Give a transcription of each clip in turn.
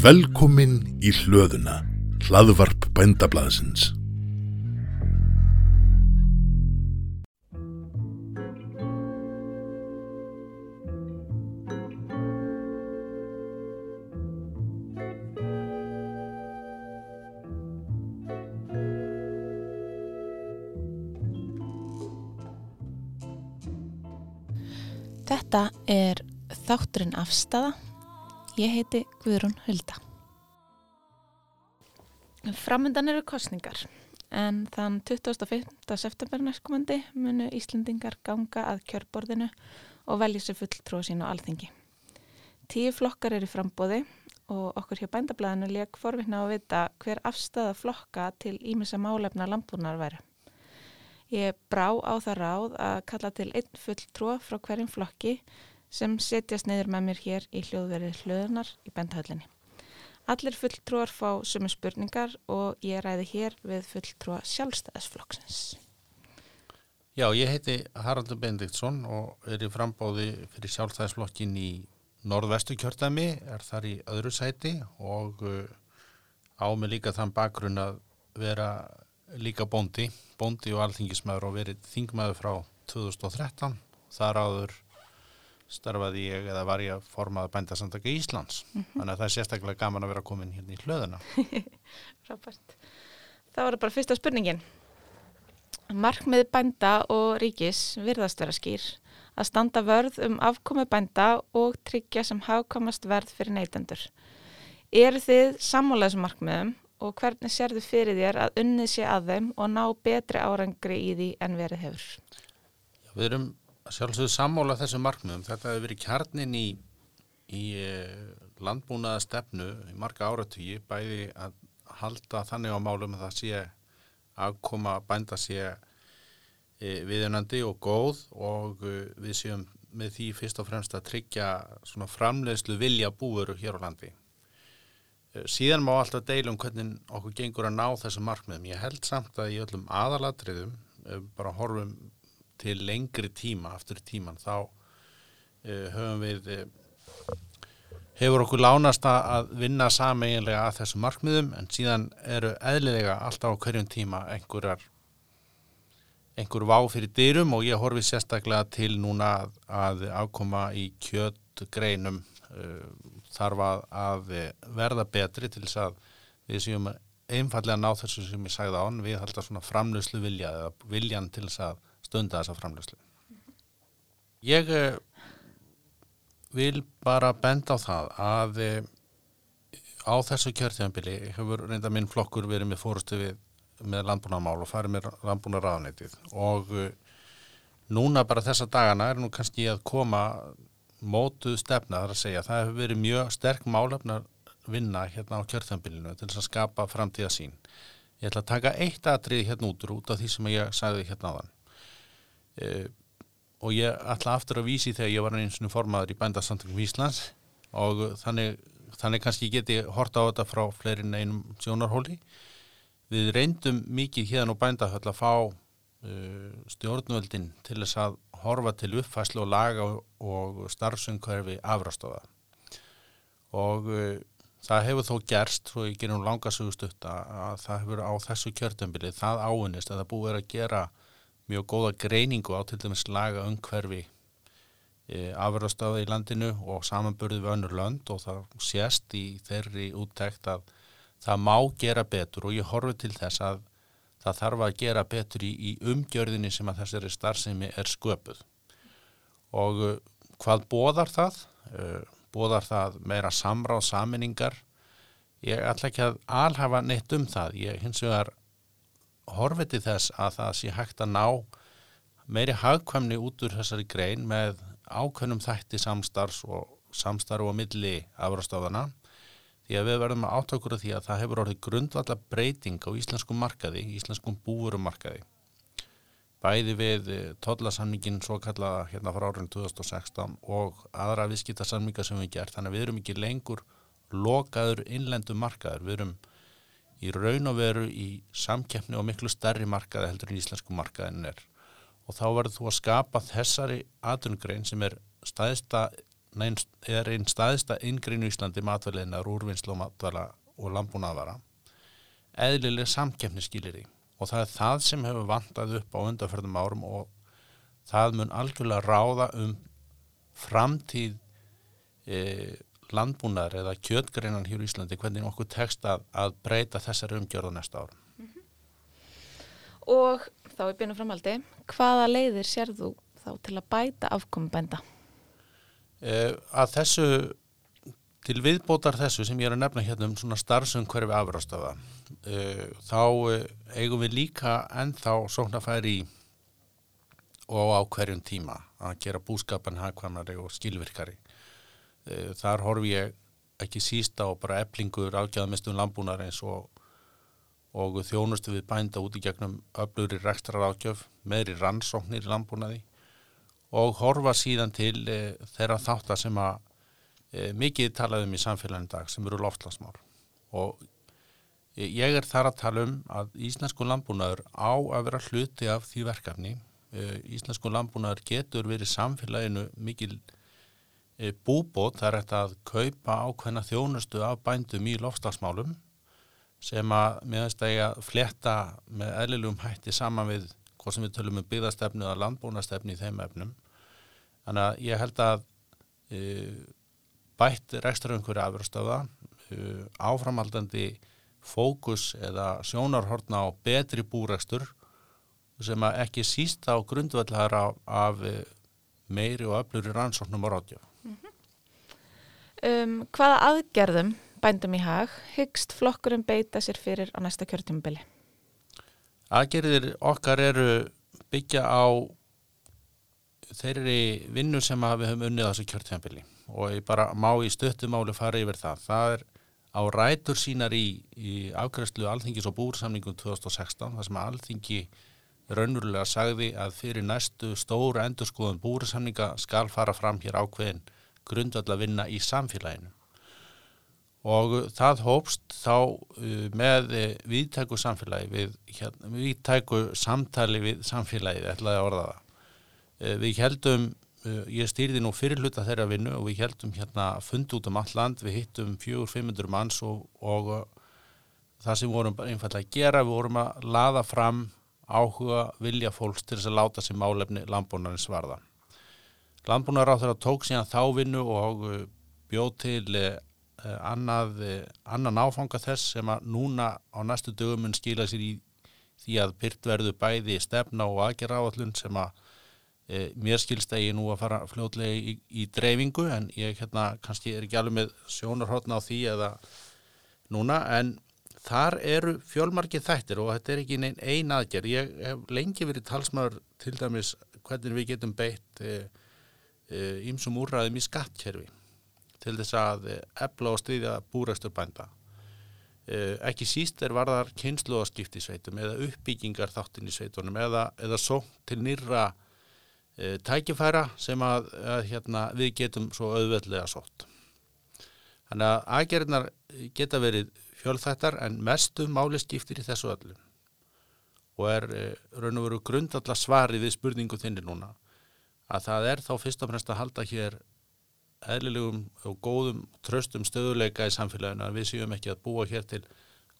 Velkomin í hlöðuna, hlaðvarp bændablaðsins. Þetta er þátturinn afstafa. Ég heiti Guðrún Hulda. Framöndan eru kostningar en þann 25. september næstkomandi munu Íslendingar ganga að kjörborðinu og velja sér fulltrúa sín á alþingi. Tíu flokkar eru frambóði og okkur hjá bændablaðinu leik forvinna að vita hver afstafa flokka til ímessa málefna landbúnar væri. Ég brá á það ráð að kalla til einn fulltrúa frá hverjum flokki sem setjast neyður með mér hér í hljóðverið hlöðunar í bendhöllinni. Allir fulltrúar fá sumu spurningar og ég ræði hér við fulltrúa sjálfstæðisflokksins. Já, ég heiti Haraldur Bendiktsson og er í frambóði fyrir sjálfstæðisflokkin í norðvestu kjörtæmi, er þar í öðru sæti og uh, á mig líka þann bakgrunn að vera líka bóndi, bóndi og alþingismæður og verið þingmæður frá 2013. Þar áður starfaði ég eða var ég að formaða bændasandaka Íslands. Mm -hmm. Þannig að það er sérstaklega gaman að vera komin hérna í hlöðuna. Frábært. Það var bara fyrsta spurningin. Markmið bænda og ríkis virðast vera skýr að standa vörð um afkomi bænda og tryggja sem hafkomast verð fyrir neytendur. Er þið sammálaðsum markmiðum og hvernig sérðu fyrir þér að unnið sé að þeim og ná betri árangri í því en verið hefur? Já, við erum sjálfsögðu sammála þessum markmiðum. Þetta hefur verið kjarnin í, í landbúnaða stefnu í marga áratvíi bæði að halda þannig á málum að það sé að koma að bænda sé e, viðunandi og góð og e, við séum með því fyrst og fremst að tryggja svona framleiðslu vilja búveru hér á landi. E, síðan má alltaf deilum hvernig okkur gengur að ná þessum markmiðum. Ég held samt að í öllum aðalatriðum, bara horfum til lengri tíma, aftur tíman, þá höfum við hefur okkur lánast að vinna sameiginlega að þessum markmiðum en síðan eru eðlilega alltaf á hverjum tíma einhverjar einhver vá fyrir dyrum og ég horfi sérstaklega til núna að, að ákoma í kjöttgreinum uh, þarf að, að verða betri til þess að við séum einfallega ná þessu sem ég sagði án við haldum svona framlöslu vilja eða viljan til þess að stunda þessa framlöslu Ég vil bara benda á það að e, á þessu kjörtjánbili hefur reynda minn flokkur verið með fórustu við með landbúnarmál og farið með landbúnarraðanætið og e, núna bara þessa dagana er nú kannski að koma mótuð stefna þar að segja það hefur verið mjög sterk málefnar vinna hérna á kjörtjánbilinu til þess að skapa framtíða sín. Ég ætla að taka eitt aðrið hérna út út af því sem ég sagði hérna á þann. E, og ég ætla aftur að vísi þegar ég var eins og formaður í bændasamtökum Íslands og þannig, þannig kannski geti horta á þetta frá fleirin einum sjónarhóli. Við reyndum mikið hérna á bændahöll að fá uh, stjórnvöldin til þess að horfa til uppfæslu og laga og starfsumkverfi afrastofa og uh, það hefur þó gerst, svo ég gerum langasugust að það hefur á þessu kjörtambili það áunist að það búið að gera mjög góða greiningu á til dæmis laga umhverfi e, afröðstöða í landinu og samanburði við önnur lönd og það sést í þeirri úttækt að það má gera betur og ég horfi til þess að það þarf að gera betur í, í umgjörðinni sem að þessari starfsemi er sköpuð og uh, hvað bóðar það? Uh, bóðar það meira samráð saminningar? Ég ætla ekki að alhafa neitt um það, ég hins vegar horfið þess að það sé hægt að ná meiri hagkvæmni út úr þessari grein með ákveðnum þætti samstarfs og samstarf og milli afrastofana því að við verðum að átökur af því að það hefur orðið grundvalla breyting á íslenskum markaði, íslenskum búurum markaði bæði við tollasamningin svo kallaða hérna frá árið 2016 og aðra viðskiptarsamninga sem við gert þannig að við erum ekki lengur lokaður innlendu markaður, við erum í raun og veru í samkeppni og miklu stærri markaði heldur en íslensku markaðin er. Og þá verður þú að skapa þessari aðrungrein sem er staðista neins, er einn staðista yngreinu í Íslandi matvæliðinar, úrvinnslu og matvæla og landbúnaðvara eðlileg samkefni skilir því og það er það sem hefur vantað upp á undarferðum árum og það mun algjörlega ráða um framtíð e, landbúnaðar eða kjötgreinan hér í Íslandi hvernig okkur tekst að, að breyta þessari umgjörðu næsta árum. Og þá er byrjunum framaldi, hvaða leiðir sér þú þá til að bæta afkomi bænda? Eh, að þessu, til viðbótar þessu sem ég er að nefna hérna um svona starfsumhverfi afrastafa, eh, þá eh, eigum við líka ennþá sóknarfæri í og á hverjum tíma að gera búskapan hagkvæmari og skilvirkari. Eh, þar horfi ég ekki sísta á bara eblingur ágæðamistum landbúnar eins og og þjónustu við bænda út í gegnum öflugri rekstrar ágjöf, meðri rannsóknir í landbúnaði og horfa síðan til e, þeirra þáttar sem að e, mikið talaðum í samfélaginu dag sem eru loftlasmál og e, ég er þar að tala um að íslensku landbúnaður á að vera hluti af því verkefni. Íslensku landbúnaður getur verið samfélaginu mikil búbót þar er þetta að kaupa ákveðna þjónustu af bændum í loftslagsmálum sem að meðanst að ég að fletta með eðlilegum hætti saman við hvað sem við tölum um byggðastefnu eða landbúnastefnu í þeim efnum. Þannig að ég held að e, bætt reksturöngur afröstafa, e, áframaldandi fókus eða sjónarhortna á betri búrekstur sem að ekki síst á grundvallar af, af meiri og öfluri rannsóknum og ráðjöf. Um, hvaða aðgerðum bændum í hag, hyggst flokkurinn beita sér fyrir á næsta kjörtjumabili? Aðgerðir okkar eru byggja á þeirri vinnu sem við höfum unnið á þessu kjörtjumabili og ég bara má í stöttumáli fara yfir það. Það er á rætur sínar í, í afgræslu alþingis og búrsamningum 2016 þar sem alþingi raunverulega sagði að fyrir næstu stóra endurskoðun búrsamninga skal fara fram hér ákveðin grundvall að vinna í samfélaginu. Og það hópst þá uh, með uh, viðtæku samfélagi við hérna, viðtæku samtali við samfélagið, ætlaði að orða það. Uh, við heldum ég stýrði nú fyrir hluta þeirra vinnu og við heldum hérna fund út um all land. Við hittum fjögur, fimmundur manns og, og það sem vorum einfallega að gera, við vorum að laða fram áhuga vilja fólks til þess að láta sér málefni landbúnarins varða landbúnar á þeirra tók síðan þá vinnu og bjóð til Eh, annað, eh, annan áfanga þess sem að núna á næstu dögum mun skila sér í því að pyrt verðu bæði stefna og aðgerra áallun sem að e, mér skilst að ég nú að fara fljóðlega í, í dreifingu en ég hérna kannski er ekki alveg með sjónarhóttna á því eða núna en þar eru fjölmarkið þættir og þetta er ekki einn ein aðgerð. Ég hef lengi verið talsmaður til dæmis hvernig við getum beitt e, e, úrraðum í skattkerfi til þess að ebla og stýðja búrækstur bænda. Eh, ekki síst er varðar kynsluðaskipti í sveitum eða uppbyggingar þáttin í sveitunum eða, eða svo til nýra e, tækifæra sem að, að hérna, við getum svo auðveldlega sótt. Þannig að aðgerðinar geta verið fjölþættar en mestu máli skiptir í þessu öllum og er e, raun og veru grundalla svari við spurningu þinni núna að það er þá fyrst og fremst að halda hér eðlilegum og góðum tröstum stöðuleika í samfélaginu að við séum ekki að búa hér til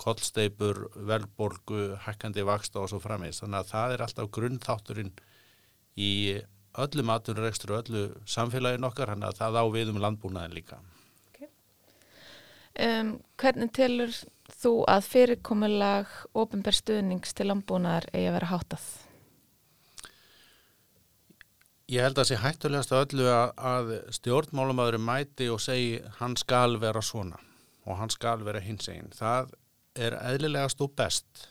kollsteipur, velborgu, hækkandi vaksta og svo framins. Þannig að það er alltaf grunnþátturinn í öllu maturrekstur og öllu samfélaginu okkar, þannig að það á við um landbúnaðin líka. Okay. Um, hvernig telur þú að fyrirkomulag ofinberstuðnings til landbúnaðar eigi að vera hátað? Ég held að það sé hættulegast að öllu að, að stjórnmálumöðurum mæti og segi hann skal vera svona og hann skal vera hins eginn. Það er eðlilegast og best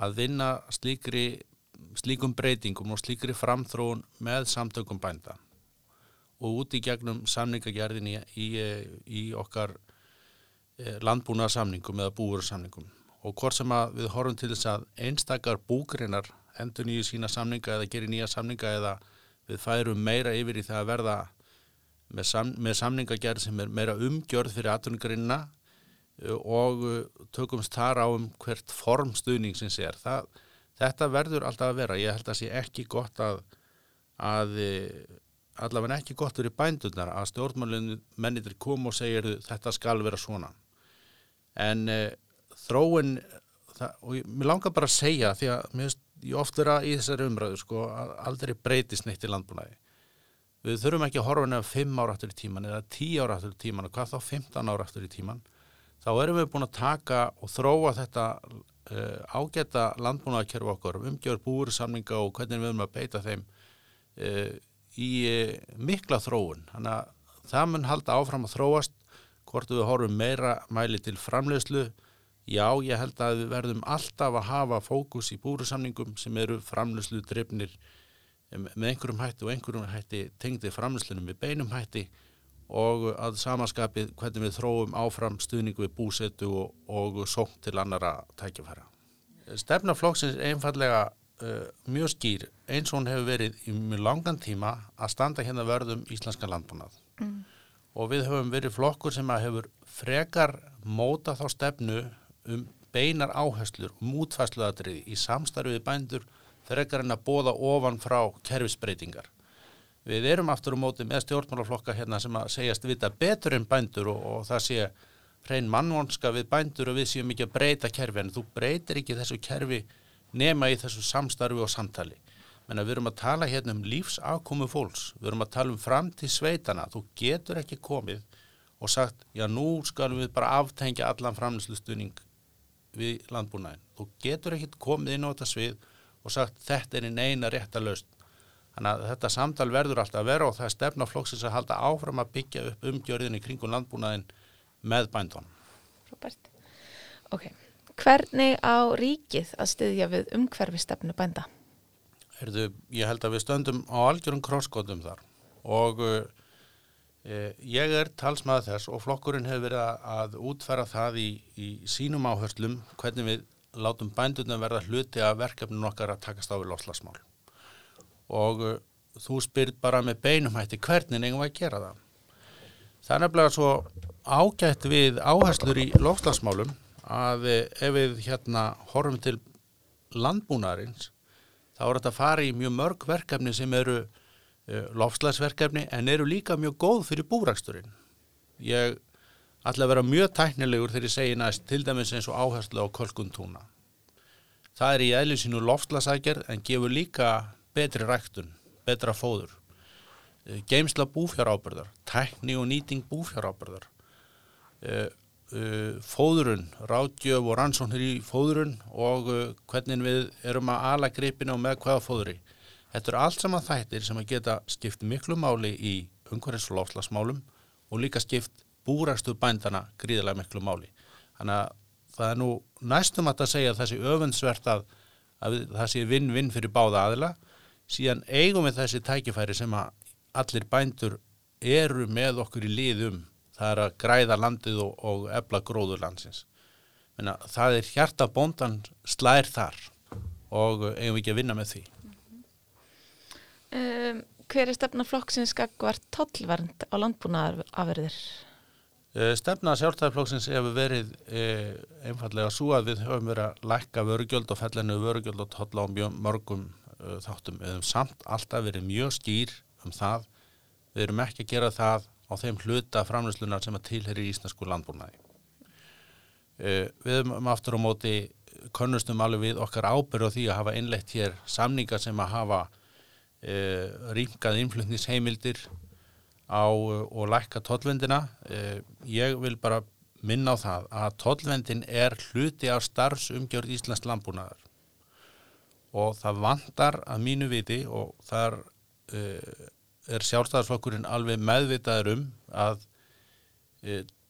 að vinna slíkri, slíkum breytingum og slíkri framþróun með samtökum bænda og út í gegnum samningagerðin í, í, í okkar eh, landbúnaðarsamningum eða búursamningum og hvort sem við horfum til þess að einstakar búgrinnar endur nýju sína samninga eða gerir nýja samninga eða við færum meira yfir í það að verða með, sam, með samningagerð sem er meira umgjörð fyrir atvinningrinna uh, og tökumst þar á um hvert form stuðningsins er. Það, þetta verður alltaf að vera. Ég held að sé ekki gott að, að allavega ekki gott fyrir bændunar að stjórnmálinu mennitir kom og segir þetta skal vera svona en uh, þróun það, og ég, mér langar bara að segja því að mér finnst ég oft vera í þessari umræðu sko að aldrei breytist neitt í landbúnaði. Við þurfum ekki að horfa nefn 5 ára aftur í tíman eða 10 ára aftur í tíman og hvað þá 15 ára aftur í tíman þá erum við búin að taka og þróa þetta uh, ágæta landbúnaðakerfi okkar umgjör búur samninga og hvernig við erum að beita þeim uh, í uh, mikla þróun. Þannig að það mun halda áfram að þróast hvort við horfum meira mæli til framlegslu Já, ég held að við verðum alltaf að hafa fókus í búrusamningum sem eru framlöslu drifnir með einhverjum hætti og einhverjum hætti tengdi framlöslunum með beinum hætti og að samaskapið hvernig við þróum áfram stuðningu við búsetu og, og sókt til annara tækjafæra. Stefnaflokksins er einfallega uh, mjög skýr eins og hún hefur verið í mjög langan tíma að standa hérna vörðum íslenska landbúnað mm. og við höfum verið flokkur sem að hefur frekar móta þá stefnu um beinar áherslur og mútfæsluðatriði í samstarfið bændur frekar en að bóða ofan frá kerfisbreytingar. Við erum aftur á móti með stjórnmálaflokka hérna sem að segjast vita betur en bændur og, og það sé hrein mannvonska við bændur og við séum ekki að breyta kerfi en þú breytir ekki þessu kerfi nema í þessu samstarfi og samtali. Menna við erum að tala hérna um lífsafkomu fólks, við erum að tala um framtíð sveitana, þú getur ekki komið og sagt já nú skalum við bara aftengja allan framlýslustuðning við landbúnaðin. Þú getur ekkert komið inn á þetta svið og sagt þetta er einn eina rétt að laust. Þannig að þetta samtal verður alltaf að vera og það er stefnaflokksins að halda áfram að byggja upp umgjörðin í kringun landbúnaðin með bændunum. Robert. Ok, hvernig á ríkið að styðja við umhverfi stefnu bænda? Herðu, ég held að við stöndum á algjörum krosskótum þar og uh, ég er talsmaður þess og flokkurinn hefur verið að útfæra það í, í sínum áherslum hvernig við látum bændurna verða hluti að verkefnum okkar að takast á við loslasmál. Og uh, þú spyrt bara með beinumhætti hvernig nefnum við að gera það. Það er nefnilega svo ágætt við áherslur í loslasmálum að uh, ef við hérna horfum til landbúnaðarins þá er þetta að fara í mjög mörg verkefni sem eru Eh, lofslagsverkefni en eru líka mjög góð fyrir búraksturinn. Ég ætla að vera mjög tæknilegur þegar ég segi næst til dæmis eins og áherslu á kolkuntúna. Það er í eðlisínu lofslagsækjær en gefur líka betri ræktun, betra fóður. Eh, geimsla búfjárábyrðar, tækni og nýting búfjárábyrðar, eh, fóðurun, ráðgjöf og rannsóknir í fóðurun og hvernig við erum að ala gripina og með hvaða fóðuri. Þetta eru allt saman þættir sem að geta skipt miklu máli í lofslagsmálum og líka skipt búrastu bændana gríðilega miklu máli. Þannig að það er nú næstum að það segja að það sé öfundsvert að, að það sé vinn-vinn fyrir báða aðila síðan eigum við þessi tækifæri sem að allir bændur eru með okkur í liðum það er að græða landið og, og ebla gróður landsins. Menna, það er hjarta bóndan slær þar og eigum við ekki að vinna með því. Um, hver er stefna flokksins skakvar tollvernd á landbúnaðarafyrðir? Uh, stefna sjálfstæðarflokksins hefur verið uh, einfallega svo að við höfum verið að lækka vörugjöld og fellinu vörugjöld og tolla á mjög mörgum uh, þáttum. Við höfum samt alltaf verið mjög skýr um það. Við erum ekki að gera það á þeim hluta framlýslunar sem að tilheri í Íslandsku landbúnaði. Við höfum aftur á móti konnustum alveg við okkar ábyrðu á því að hafa innlegt hér samningar sem að hafa Eh, ringað innflutnisheimildir á og lækka tollvendina. Eh, ég vil bara minna á það að tollvendin er hluti af starfsumgjörð Íslands landbúnaðar og það vandar að mínu viti og þar er sjálfstæðarsflokkurinn alveg meðvitaður um að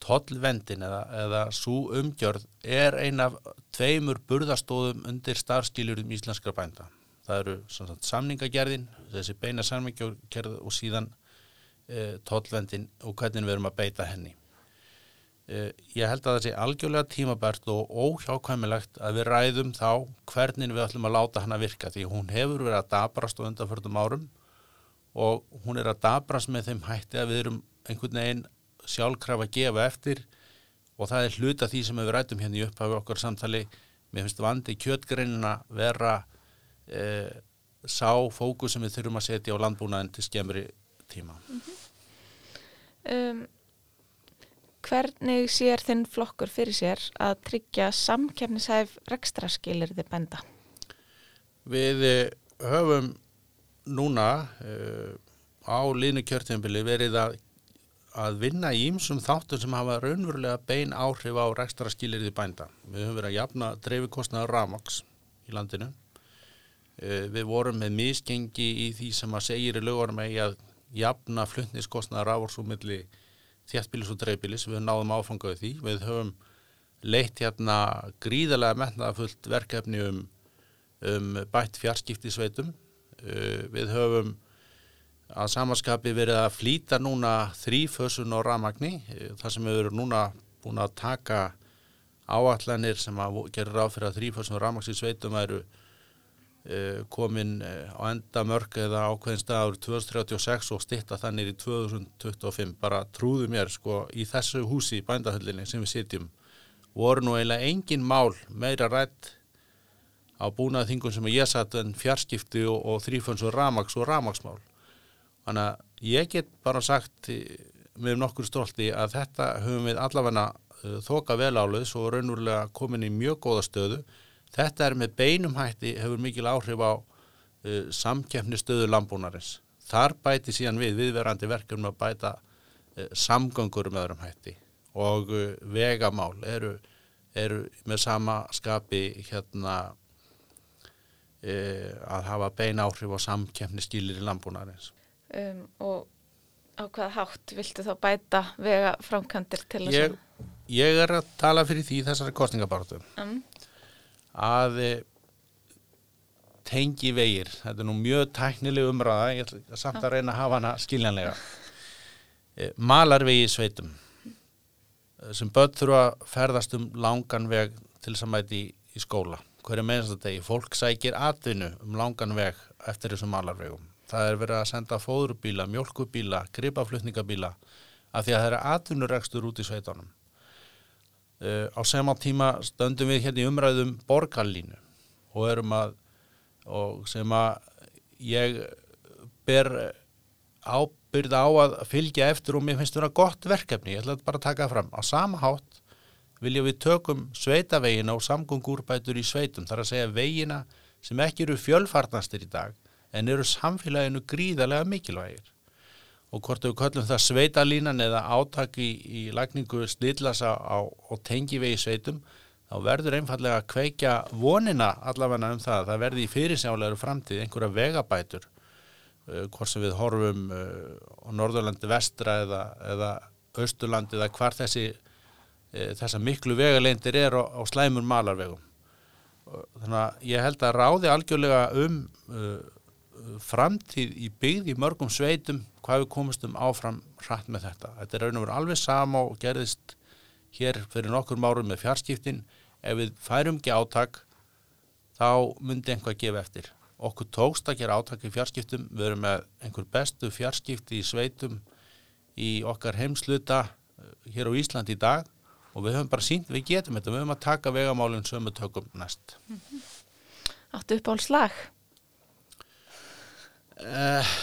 tollvendin eða, eða svo umgjörð er ein af tveimur burðastóðum undir starfskiljurum íslenskra bænda það eru sagt, samningagerðin, þessi beina samningagerð og síðan e, tollvendin og hvernig við erum að beita henni. E, ég held að það sé algjörlega tímabært og óhjákvæmilegt að við ræðum þá hvernig við ætlum að láta hann að virka því hún hefur verið að dabrast á undanförðum árum og hún er að dabrast með þeim hætti að við erum einhvern veginn sjálfkraf að gefa eftir og það er hluta því sem við rætum hérna í upphafi okkar samtali mér finnst vandi kjötgreinina vera e, sá fókus sem við þurfum að setja á landbúnaðin til skemmri tíma. Um, hvernig sér þinn flokkur fyrir sér að tryggja samkefnishæf rekstraskilirði bænda? Við eh, höfum núna uh, á línu kjörtjambili verið að, að vinna í ýmsum þáttum sem hafa raunverulega bein áhrif á rekstraskilirði bænda. Við höfum verið að jafna dreifikostnaður ramags í landinu. Uh, við vorum með misgengi í því sem að segir í lögurum eigi að jafna flutniskostnaður raforsumilli þjættbílis og dreifbílis. Við náðum áfangaði því. Við höfum leitt hérna gríðarlega metnaðafullt verkefni um, um bætt fjarskipti sveitum. Uh, við höfum að samanskapi verið að flýta núna þrýfösun og ramagni uh, þar sem við erum núna búin að taka áallanir sem að gera ráð fyrir að þrýfösun og ramagns í sveitum eru komin á enda mörg eða ákveðin staður 2036 og stitta þannig í 2025 bara trúðu mér sko í þessu húsi í bændahöllinni sem við sitjum voru nú eiginlega engin mál meira rætt á búnað þingum sem ég satt en fjarskipti og, og þrýföns og ramags og ramagsmál Þannig að ég get bara sagt með nokkur stolti að þetta höfum við allavega uh, þoka vel áleðs og raunverulega komin í mjög góða stöðu. Þetta er með beinum hætti hefur mikil áhrif á uh, samkjæfni stöðu landbúnarins. Þar bæti síðan við viðverandi verkefnum að bæta uh, samgöngur með öðrum hætti. Og uh, vegamál eru, eru með sama skapi hérna að hafa bein áhrif á samkjæfni skilir í landbúnarins um, og á hvaða hátt viltu þá bæta vega framkantir til þess ég, ég er að tala fyrir því þessari kostningabartu um, að e, tengi vegir. Þetta er nú mjög tæknileg umræða. Ég ætla samt að reyna að hafa hana skiljanlega. E, malarvegi sveitum e, sem börn þurfa að ferðast um langan veg til þess að mæti í, í skóla. Hverju meðanst þetta degi, fólk sækir atvinnu um langan veg eftir þessum malarvegum. Það er verið að senda fóðurbíla, mjölkubíla, gripaflutningabíla af því að það er atvinnuregstur út í sveitunum. Uh, á sema tíma stöndum við hérna í umræðum borgarlínu og erum að og sem að ég ber ábyrða á að fylgja eftir og mér finnst þetta gott verkefni, ég ætla bara að taka það fram. Á sama hátt vilja við tökum sveitavegina og samgöngúrbætur í sveitum, þar að segja vegina sem ekki eru fjölfarnastir í dag en eru samfélaginu gríðarlega mikilvægir og hvort við kallum það sveitalínan eða átak í, í lagningu snillasa á, á tengivegi sveitum þá verður einfallega að kveikja vonina allavega um það. Það verði í fyrirsjálegur framtíð einhverja vegabætur uh, hvort sem við horfum uh, á Norðurlandi vestra eða, eða Östurlandi eða hvar þessi uh, þessa miklu vegaleindir er á, á slæmur malarvegum. Þannig að ég held að ráði algjörlega um uh, framtíð í byggð í mörgum sveitum hvað við komumstum áfram hratt með þetta. Þetta er raun og verið alveg sama og gerðist hér fyrir nokkur márum með fjarskiptin. Ef við færum ekki átak þá myndi einhvað gefa eftir. Okkur tókst að gera átak í fjarskiptum. Við erum með einhver bestu fjarskipti í sveitum í okkar heimsluta eh, hér á Ísland í dag og við höfum bara sínt við getum þetta. Við höfum að taka vegamálinn sem við tökum næst. Áttu upp á slag? Uh,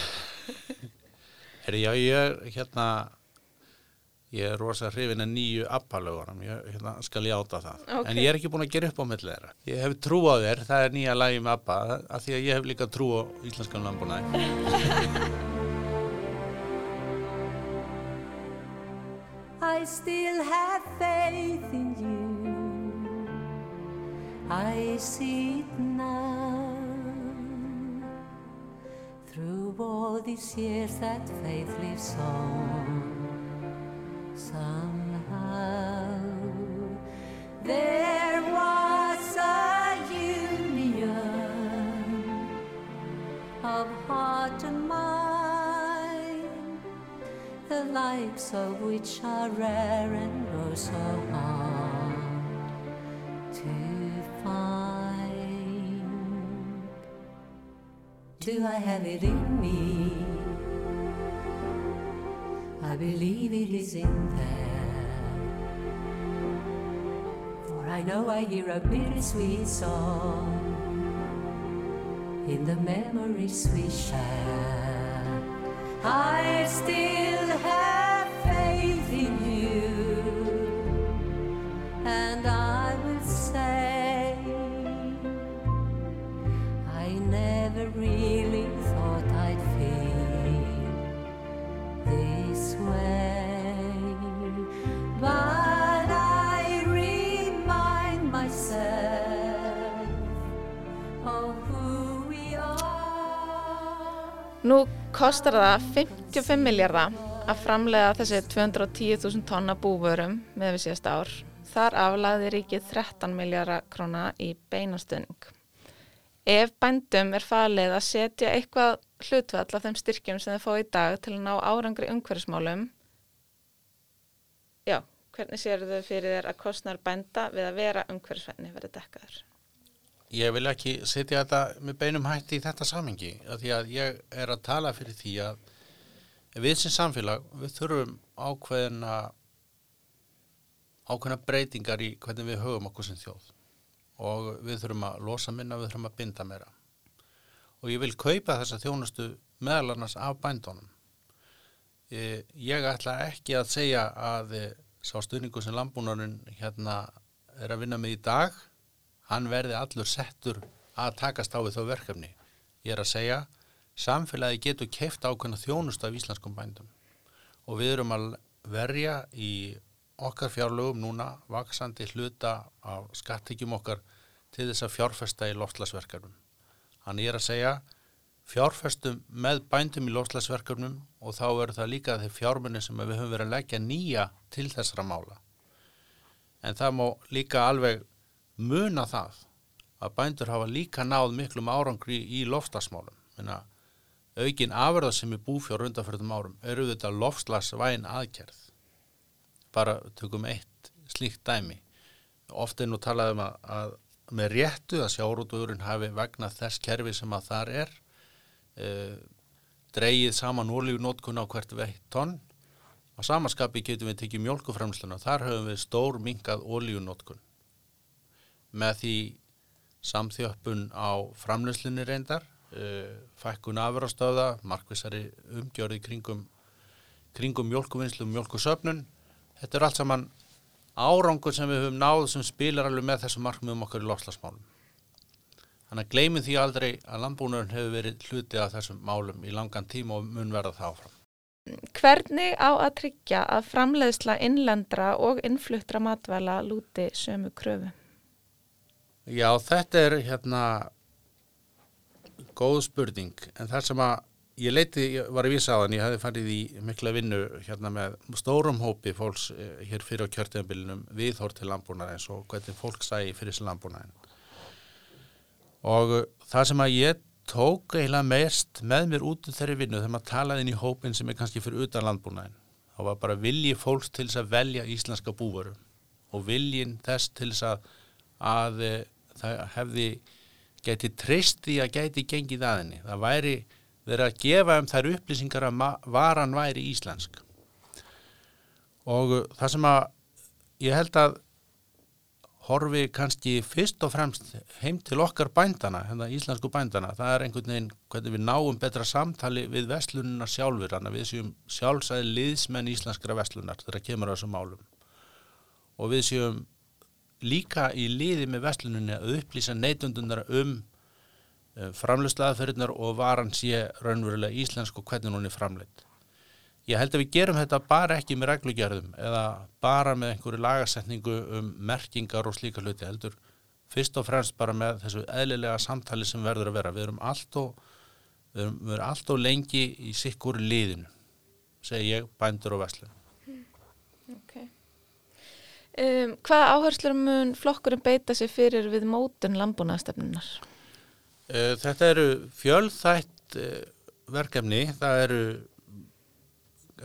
herri, já, ég er hérna ég er rosa hrifin að nýju appalögunum, ég hérna, skal játa það. Okay. en ég er ekki búin að gera upp á millið þeirra. Ég hef trú á þér, það er nýja lagi með appa af því að ég hef líka trú á íslenskan landbúnaði. I still have faith in you. I see it now all these years that faith lives on Somehow There was a union Of heart and mind The likes of which are rare and oh so hard Do I have it in me? I believe it is in there. For I know I hear a bittersweet song in the memories we share. I still have faith in you, and I Nú kostar það 55 miljardar að framlega þessi 210.000 tonna búvörum með við síðast ár. Þar aflaði ríkið 13 miljardar króna í beinastöning. Ef bændum er falið að setja eitthvað hlutvall af þeim styrkjum sem þeir fá í dag til að ná árangri umhverfismálum, já, hvernig séu þau fyrir þér að kostnar bænda við að vera umhverfisvenni verið dekkaður? Ég vil ekki setja þetta með beinum hætti í þetta samengi því að ég er að tala fyrir því að við sem samfélag við þurfum ákveðina ákveðina breytingar í hvernig við höfum okkur sem þjóð. Og við þurfum að losa minna, við þurfum að binda meira. Og ég vil kaupa þessa þjónustu meðal annars af bændunum. Ég, ég ætla ekki að segja að sá stuðningu sem landbúnarinn hérna er að vinna með í dag hann verði allur settur að takast á við þó verkefni. Ég er að segja, samfélagi getur keift ákveðna þjónust af íslenskum bændum og við erum að verja í okkar fjárlögum núna vaksandi hluta af skattekjum okkar til þess að fjárfesta í loftslagsverkefnum. Hann er að segja, fjárfestum með bændum í loftslagsverkefnum og þá eru það líka þeir fjármunni sem við höfum verið að leggja nýja til þessara mála. En það má líka alveg muna það að bændur hafa líka náð miklum árangri í lofslagsmálum. Menna, aukin afurða sem er búfjár undanfjörðum árum eru þetta lofslagsvæn aðgerð. Bara tökum eitt slíkt dæmi. Ofta er nú talað um að, að með réttu að sjárútugurinn hafi vegna þess kerfi sem að þar er e, dreigið saman ólífunótkun á hvert veitt tonn. Á samanskapi getum við tekið mjölkuframsluna. Þar höfum við stór minkað ólífunótkun með því samþjöppun á framlöslinni reyndar, uh, fækkun afurastöða, markvisari umgjörði kringum, kringum mjölkuvinnslu mjölkusöfnun. Þetta er allt saman árangur sem við höfum náð sem spilar alveg með þessum markmiðum okkar í lofslagsmálum. Þannig að gleymið því aldrei að landbúnurinn hefur verið hluti af þessum málum í langan tíma og mun verða það áfram. Hvernig á að tryggja að framleiðsla innlendra og innfluttra matvæla lúti sömu kröfu? Já, þetta er hérna góð spurning en það sem að ég leiti, var að vísa á þann, ég hefði farið í mikla vinnu hérna með stórum hópi fólks eh, hér fyrir á kjörtíðanbílinum viðhór til landbúnaðins og hvernig fólk sæði fyrir þessi landbúnaðin og eh, það sem að ég tók eiginlega meirst með mér út úr þeirri vinnu þegar maður talaði inn í hópin sem er kannski fyrir utan landbúnaðin þá var bara vilji fólks til þess að velja íslenska búvaru og viljin þess til þess að, að eh, það hefði geti treyst því að geti gengið aðinni. Það væri verið að gefa um þær upplýsingar að varan væri íslensk. Og uh, það sem að ég held að horfi kannski fyrst og fremst heim til okkar bændana, hérna íslensku bændana, það er einhvern veginn hvernig við náum betra samtali við vestlununa sjálfur, þannig að við séum sjálfsæði liðsmenn íslenskra vestlunar þegar kemur á þessum málum. Og við séum líka í liði með vestluninu að upplýsa neytundunar um uh, framlöslaðaferðinar og varan sé raunverulega íslensk og hvernig hún er framleitt. Ég held að við gerum þetta bara ekki með reglugjörðum eða bara með einhverju lagasetningu um merkingar og slíka hluti heldur fyrst og fremst bara með þessu eðlilega samtali sem verður að vera. Við erum alltof, við erum, við erum alltof lengi í sikkur liðinu, segi ég, bændur og vestlun. Um, hvaða áherslur mun flokkurinn beita sér fyrir við mótun landbúnaðastefnunar? Uh, þetta eru fjölþætt uh, verkefni, það eru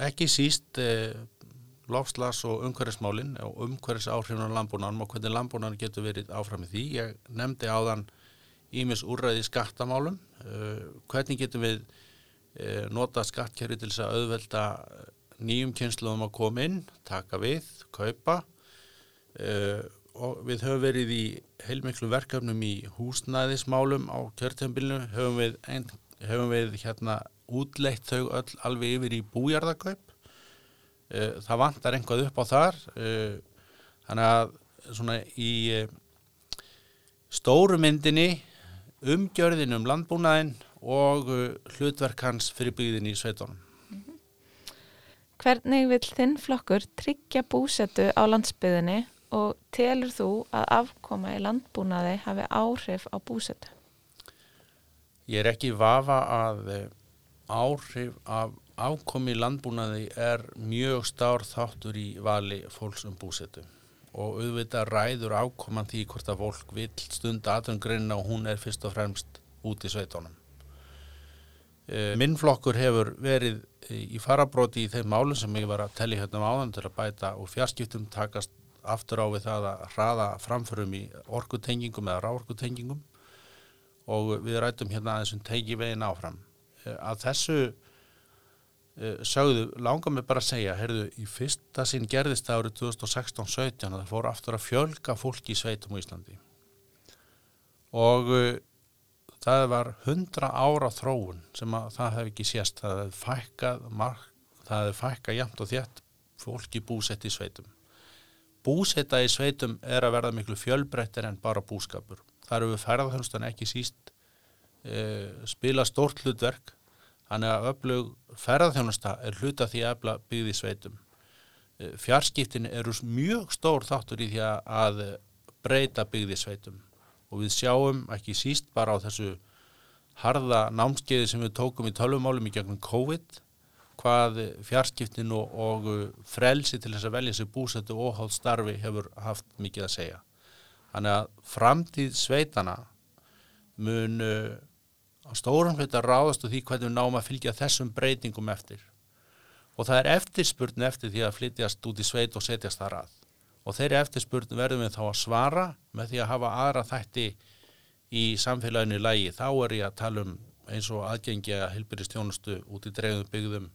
ekki síst uh, lofslas og umhverfismálinn og umhverfis áhrifun á landbúnaðanum og hvernig landbúnaðan getur verið áfram í því. Ég nefndi áðan ímis úrræði skattamálum, hvernig getum við nota skattkerri til þess að auðvelda nýjum kynsluðum að koma inn, taka við, kaupa Uh, og við höfum verið í heilmiklu verkefnum í húsnæðismálum á kjörtjambilinu höfum við, ein, höfum við hérna útleitt þau öll alveg yfir í bújarðakaup. Uh, það vantar einhvað upp á þar, uh, þannig að svona í uh, stóru myndinni umgjörðin um landbúnaðin og hlutverk hans fyrir byggðin í sveitunum. Hvernig vil þinn flokkur tryggja búsetu á landsbyðinni og telur þú að afkoma í landbúnaði hafi áhrif á búsetu? Ég er ekki vafa að eh, áhrif af afkomi í landbúnaði er mjög stár þáttur í vali fólks um búsetu og auðvitað ræður afkoman því hvort að fólk vil stunda aðrangreina og hún er fyrst og fremst út í sveitónum. Minn flokkur hefur verið í farabróti í þeim málum sem ég var að telli hérna á áðan til að bæta og fjarskiptum takast aftur á við það að hraða framförum í orkutengingum eða ráorkutengingum og við rætum hérna aðeins um tengi veginn áfram. Að þessu sögðu langar mig bara að segja, heyrðu, í fyrsta sinn gerðist árið 2016-17 að það fór aftur að fjölga fólki í sveitum á Íslandi og það var 100 ára þróun sem að það hef ekki sést, það hefði fækkað mark, það hefði fækkað jæmt og þétt fólki búsett í sveitum. Búsetta í sveitum er að verða miklu fjölbreyttir en bara búskapur. Það eru ferðarþjónustan ekki síst e, spila stórt hlutverk Þannig að öflug ferðarþjónusta er hluta því að öfla byggði sveitum. Fjarskiptin eru mjög stór þáttur í því að breyta byggði sveitum og við sjáum ekki síst bara á þessu harða námskeiði sem við tókum í tölvumálum í gegnum COVID hvað fjarskiptin og, og frelsi til þess að velja sér búsættu og hátt starfi hefur haft mikið að segja. Þannig að framtíð sveitana mun á stórum hluta ráðast og því hvernig við náum að fylgja þessum breytingum eftir. Og það er eftirspurn eftir því að flytjast út í sveit og setjast þar að. Og þeirri eftirspurn verðum við þá að svara með því að hafa aðra þætti í samfélaginu lægi. Þá er ég að tala um eins og aðgengja hilbyrjastjónustu út í dreifum byggðum.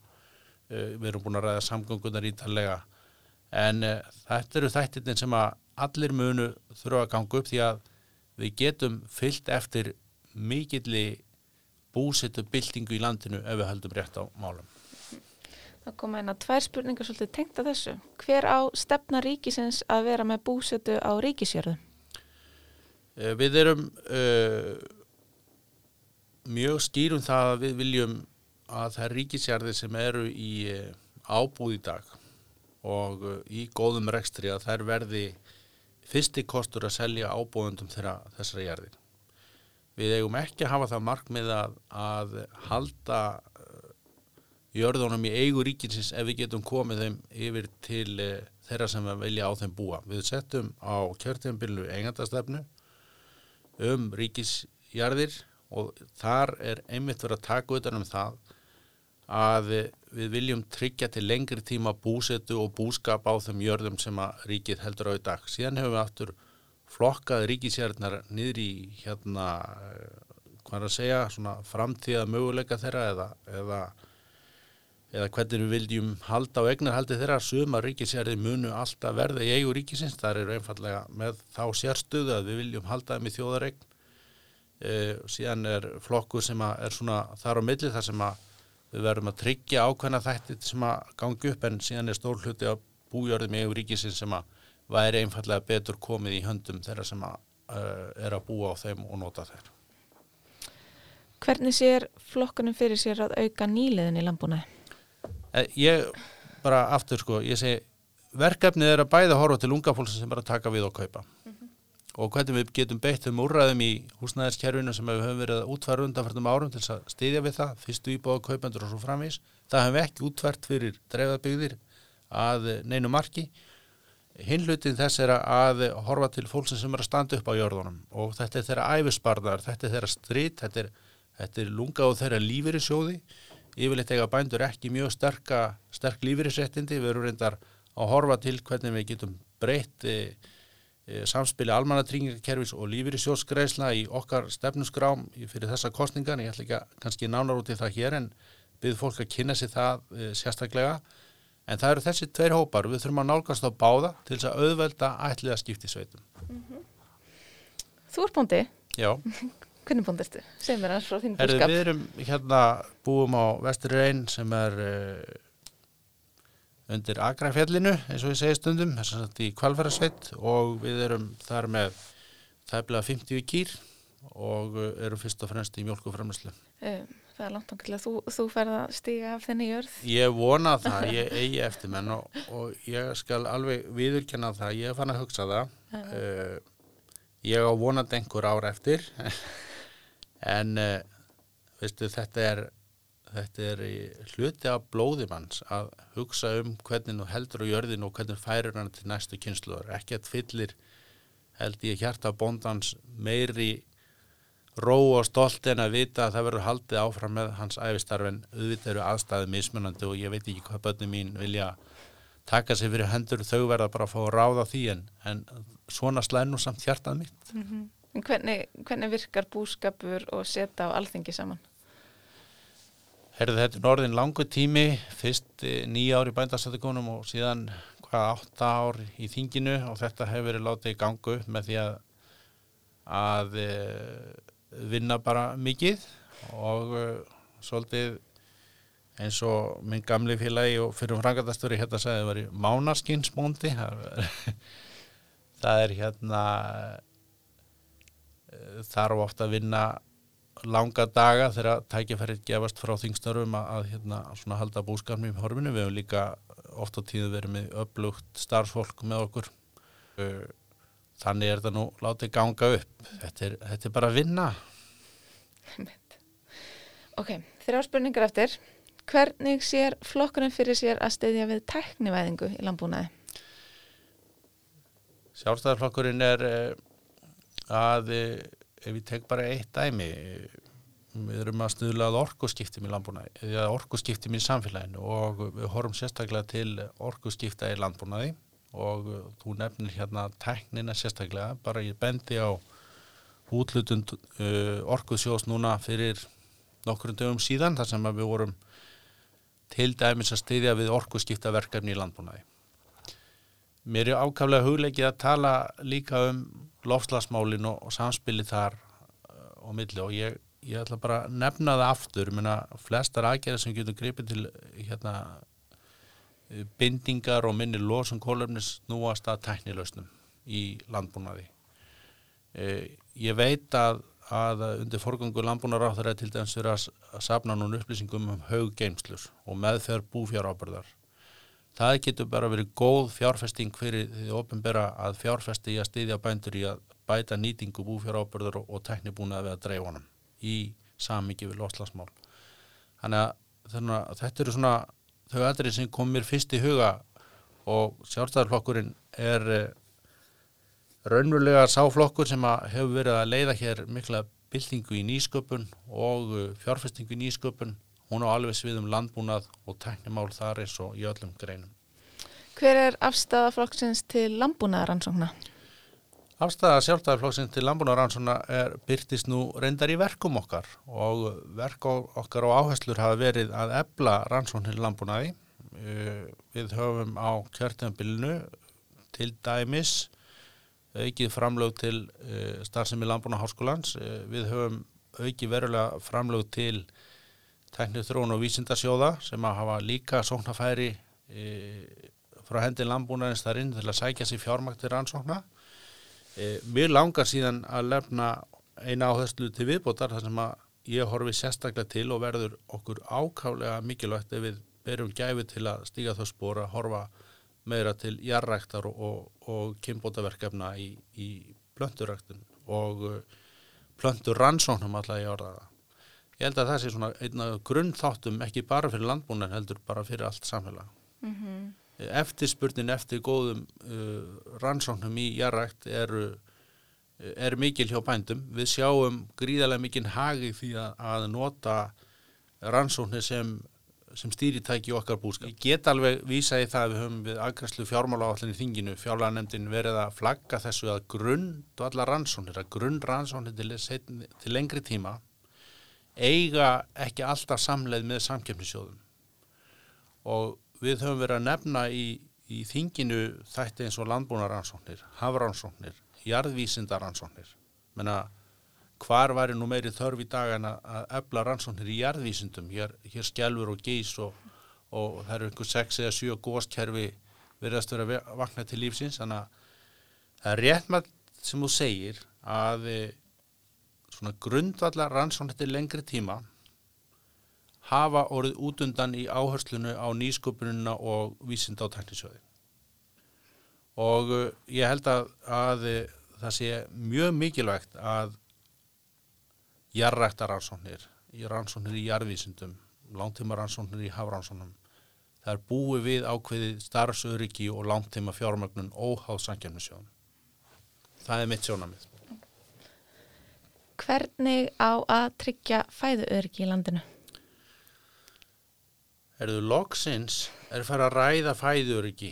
Við erum búin að ræða samgöngunar ítalega. En uh, þetta eru þættirinn sem að allir munu þurfa að ganga upp því að við getum fyllt eftir mikilli búsettu byltingu í landinu ef við höldum rétt á málum. Það koma eina tvær spurningar svolítið tengt að þessu. Hver á stefna ríkisins að vera með búsettu á ríkisjörðu? Við erum uh, mjög skýrum það að við viljum að það er ríkisjörði sem eru í uh, ábúð í dag og uh, í góðum rekstri að þær verði fyrsti kostur að selja ábúðundum þessara jörðin. Við eigum ekki að hafa það markmið að, að halda jörðunum í eigu ríkinsins ef við getum komið þeim yfir til þeirra sem við vilja á þeim búa. Við settum á kjörtíðanbyrlu eigandastefnu um ríkisjarðir og þar er einmitt verið að taka utan um það að við viljum tryggja til lengri tíma búsetu og búskap á þeim jörðum sem að ríkið heldur á í dag. Síðan hefur við aftur flokkað ríkisjörðnar niður í hérna, hvað er að segja, svona framtíða möguleika þeirra eða, eða eða hvernig við viljum halda á egnarhaldi þeirra. Suma ríkisjærði munu alltaf verða í eigu ríkisins, þar eru einfallega með þá sérstuðu að við viljum halda þeim í þjóðaregn e, síðan er flokkur sem er svona þar á milli þar sem að við verðum að tryggja ákveðna þætti sem að gangi upp en síðan er stór hluti á bújörðum í eigu ríkisins sem að væri einfallega betur komið í höndum þeirra sem að uh, er að búa á þeim og nota þeir. Hvernig sér flokkunum fyrir sér að auka nýliðin í landbúnaði? Ég bara aftur sko, ég segi verkefnið er að bæða horfa til unga fólk sem bara taka við og kaupa. Og hvernig við getum beitt um úrræðum í húsnæðiskerfinu sem við höfum verið að útfæra undanfærtum árum til að stiðja við það, fyrstu íbáða kaupendur og svo framvís, það hefum við ekki útfært fyrir dreifðabygðir að neinu marki. Hinlutin þess er að horfa til fólk sem er að standa upp á jörðunum. Og þetta er þeirra æfisbarðar, þetta er þeirra strit, þetta er, þetta er lunga og þeirra lífeyri sjóði yfirleitt eiga bændur ekki mjög sterk lífeyrisréttindi, við erum reyndar að horfa til hvernig við getum breytt e, e, samspili almanatringarkerfis og lífeyrissjósgreisla í okkar stefnusgrám fyrir þessa kostningan, ég ætla ekki að kannski nánar út í það hér en byrð fólk að kynna sér það e, sérstaklega en það eru þessi tveir hópar, við þurfum að nálgast á báða til þess að auðvelda ætliða skipti sveitum. Mm -hmm. Þú er búndi? Já. hvernig búndastu? Segð mér hans frá þín búskap. við erum hérna búum á Vestur Reyn sem er uh, undir Akrafjallinu eins og við segja stundum þess að þetta í Kvalfærasveit og við erum þar með þæflega 50 kýr og uh, erum fyrst og fremst í mjölkuframlæslu. Um, það er langt að þú, þú ferð að stiga af þenni jörð. Ég vona það, ég eigi eftir menn og, og ég skal alveg viðurkenna það, ég fann að hugsa það. Uh, ég á vonandi einhver ár eftir en uh, veistu, þetta er þetta er hluti af blóðimanns að hugsa um hvernig þú heldur á jörðinu og hvernig færir hann til næstu kynsluður. Ekkert fyllir held ég hjarta bóndans meiri ró og stolt en að vita að það verður haldið áfram með hans æfistarfin auðvitað eru aðstæðið mismunandi og ég veit ekki hvað börnum mín vilja taka sig fyrir hendur þau verða bara að fá að ráða því en, en svona slæð nú samt hjartað mitt En hvernig, hvernig virkar búskapur og setja á alþingi saman? Herðu þetta norðin langu tími fyrst eh, nýja ár í bændastættikonum og síðan hvað átta ár í þinginu og þetta hefur verið látið í gangu með því að að e, vinna bara mikið og e, svolítið eins og minn gamli félagi og fyrir frangatastöri hérna sagði það var í mánaskinsmóndi það er- hérna þarf ofta að vinna langa daga þegar tækifærið gefast frá þingstörfum að, að hérna, svona halda búskapnum í horfinu. Við hefum líka oft á tíðu verið með upplugt starfsfólk með okkur. Þannig er þetta nú látið ganga upp. Þetta er, þetta er bara að vinna. Ok, þrjá spurningar eftir. Hvernig sér flokkurinn fyrir sér að steyðja við tæknivæðingu í landbúnaði? Sjálfstæðarflokkurinn er að, ef ég tek bara eitt dæmi, við erum að stuðla að orkuskiptum í landbúnaði, eða orkuskiptum í samfélaginu og við horfum sérstaklega til orkuskipta í landbúnaði og þú nefnir hérna tæknina sérstaklega, bara ég bendi á útlutund uh, orkusjós núna fyrir nokkur dögum síðan þar sem við vorum til dæmis að styðja við orkuskiptaverkefni í landbúnaði. Mér er ákaflega hugleikið að tala líka um lofslagsmálin og, og samspili þar uh, á milli og ég, ég ætla bara að nefna það aftur, menna flestar aðgerðir sem getur gripið til hérna bindingar og minni losum kólöfnis núast að tæknilausnum í landbúnaði. E, ég veit að, að undir forgangu er til dæmis að, að sapna núna upplýsingum um hauggeimslur og meðferð búfjárábyrðar. Það getur bara verið góð fjárfesting fyrir því ofinbera að fjárfesti í að styðja bændur í að bæta nýtingu búfjárábyrðar og, og tæknibúnaði við að dreifa honum í samingi við loslasmál. Þannig að, þannig að þetta eru svona þau aðrið sem kom mér fyrst í huga og sjálfstæðarflokkurinn er eh, raunverulega sáflokkur sem hefur verið að leiða hér mikla byltingu í nýsköpun og eh, fjárfestingu í nýsköpun hún á alveg sviðum landbúnað og teknimál þar eins og í öllum greinum. Hver er afstæða flokksins til landbúnaðaransókna? Afstæða sjálfstæðarflokksins til landbúnaðaransókna er byrtist nú reyndar í verkum okkar og verk okkar og áherslur hafa verið að ebla rannsóknir landbúnaði. Eh, Við höfum á kjörtjumbilinu til dæmis aukið framlög til uh, starfsemi landbúnaðarháskólans. Uh, við höfum aukið verulega framlög til teknið þróun og vísindarsjóða sem að hafa líka sóknafæri uh, frá hendi landbúnaðins þar inn til að sækja sér fjármakt til rannsókna. E, mér langar síðan að lefna eina áherslu til viðbótar þar sem að ég horfi sérstaklega til og verður okkur ákálega mikilvægt ef við berum gæfi til að stíga þau spóra, horfa meira til jarræktar og, og, og kynbótaverkefna í, í plönturæktun og uh, plöntur rannsóknum alltaf í orðaða. Ég held að það sé svona einna grunnþáttum ekki bara fyrir landbúnan heldur bara fyrir allt samfélag. Mm -hmm. Eftirspurnin eftir góðum uh, rannsóknum í jarrækt eru er mikil hjá bændum. Við sjáum gríðarlega mikil hagi því að, að nota rannsóknir sem, sem stýritæki okkar búskap. Ég get alveg vísa í það að við höfum við aðgræslu fjármála áallinni í þinginu, fjármálanemndin verið að flagga þessu að grunn og alla rannsóknir, að grunn rannsóknir til, til lengri tíma eiga ekki alltaf samleið með samkeppnisjóðum og við höfum verið að nefna í, í þinginu þætti eins og landbúnarannsóknir, hafrannsóknir, jarðvísindaransóknir. Menna, hvar væri nú meiri þörf í dag en að, efla rannsóknir í jarðvísindum? Hér, hér skjálfur og gís og, og það eru einhver 6 eða 7 góstkerfi verðast vera að vakna til lífsins. Þannig að það er rétt með sem þú segir að e, svona grundvallar rannsóknir til lengri tíma hafa orðið útundan í áherslunu á nýsköpununa og vísinda á teknisjóði og uh, ég held að, að uh, það sé mjög mikilvægt að jarrækta rannsóknir, rannsóknir í jarðvísindum, langtíma rannsóknir í hafrannsóknum. Það er búið við ákveðið starfsöryggi og langtíma fjármögnun óháð sankjarnisjóðum. Það er mitt sjónamið. Hvernig á að tryggja fæðuöryggi í landinu? Erðu loksins er farið að ræða fæðuröryggi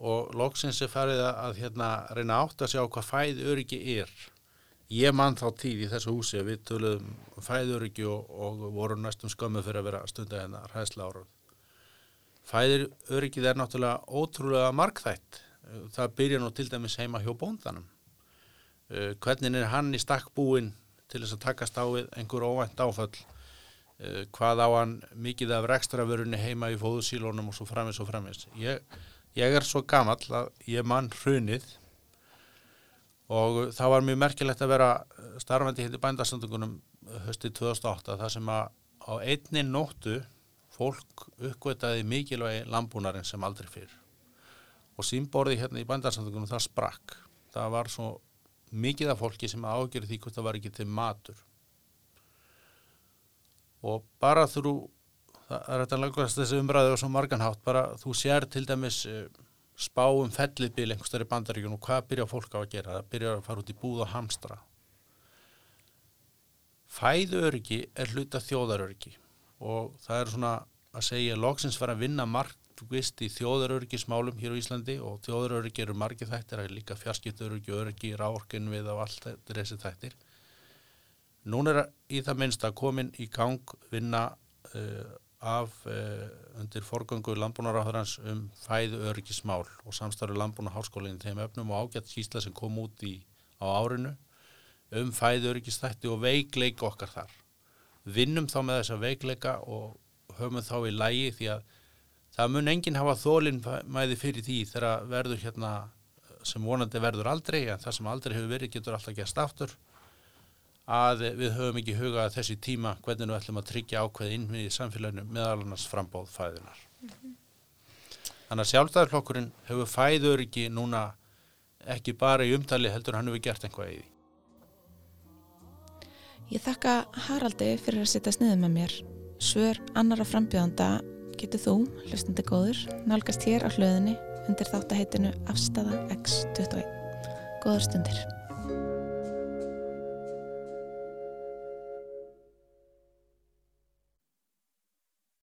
og loksins er farið að, hérna, reyna átt að sjá hvað fæðuröryggi er. Ég mann þá tíð í þessu húsi að við töluðum um fæðuröryggi og, og vorum næstum skömmu fyrir að vera stunda hérna hræðsla ára. Fæðuryggið er náttúrulega ótrúlega markþætt. Það byrja nú til dæmis heima hjá bóndanum. Uh, Hvernig er hann í stakk búinn til þess að takast á einhver óvænt áföll? uh, hvað á hann mikið af rekstravörunni heima í fóðusílónum og svo framis og framis. Ég, ég er svo gamall að ég mann hrunið og það var mjög merkilegt að vera starfandi hindi bændastöndungunum höstið 2008 þar sem að á einni nóttu fólk uppgötaði mikilvægi lambúnarinn sem aldrei fyrr og símborði hérna í bændastöndungunum það sprakk. Það var svo mikið af fólki sem ágjörði því hvort það var ekki til matur. Og bara þú það er þetta langast þessi umræðu og svo marganhátt bara þú sér til dæmis uh, spá um fellibíl einhverstari bandaríkjun og hvað byrja fólk á að gera? Það byrja að fara út í búð og hamstra. Fæðuöryggi er hluta þjóðaröryggi og það er svona að segja loksins fara að vinna margvist í þjóðaröryggismálum hér á Íslandi og þjóðaröryggi eru margir þættir, það er líka fjarskiptaöryggi, öryggi, ráorkin við og allt þetta er þessi þættir Nún er í það minnst að komin í gang vinna uh, af uh, undir forgöngu landbúnaráðurans um fæðu öryggismál og samstarfi landbúnaháskólinn þeim öfnum og ágætt skýsla sem kom út í, á árinu um fæðu öryggistætti og veikleik okkar þar. Vinnum þá með þessa veikleika og höfum þá í lægi því að það mun enginn hafa þólinn mæði fyrir því þegar verður hérna sem vonandi verður aldrei en það sem aldrei hefur verið getur alltaf gæst aftur að við höfum ekki hugað að þessi tíma hvernig við ætlum að tryggja ákveði innmið í samfélaginu meðal annars frambóð fæðunar. Þannig að sjálfstæðarflokkurinn hefur fæður ekki núna ekki bara í umtali heldur hann hefur gert einhvað í því. Ég þakka Haraldi fyrir að setja sniðið með mér. Svör annara frambjöðanda getur þú, hlustandi góður, nálgast hér á hlöðinni undir þáttaheitinu Afstafa X21. Góðar stundir.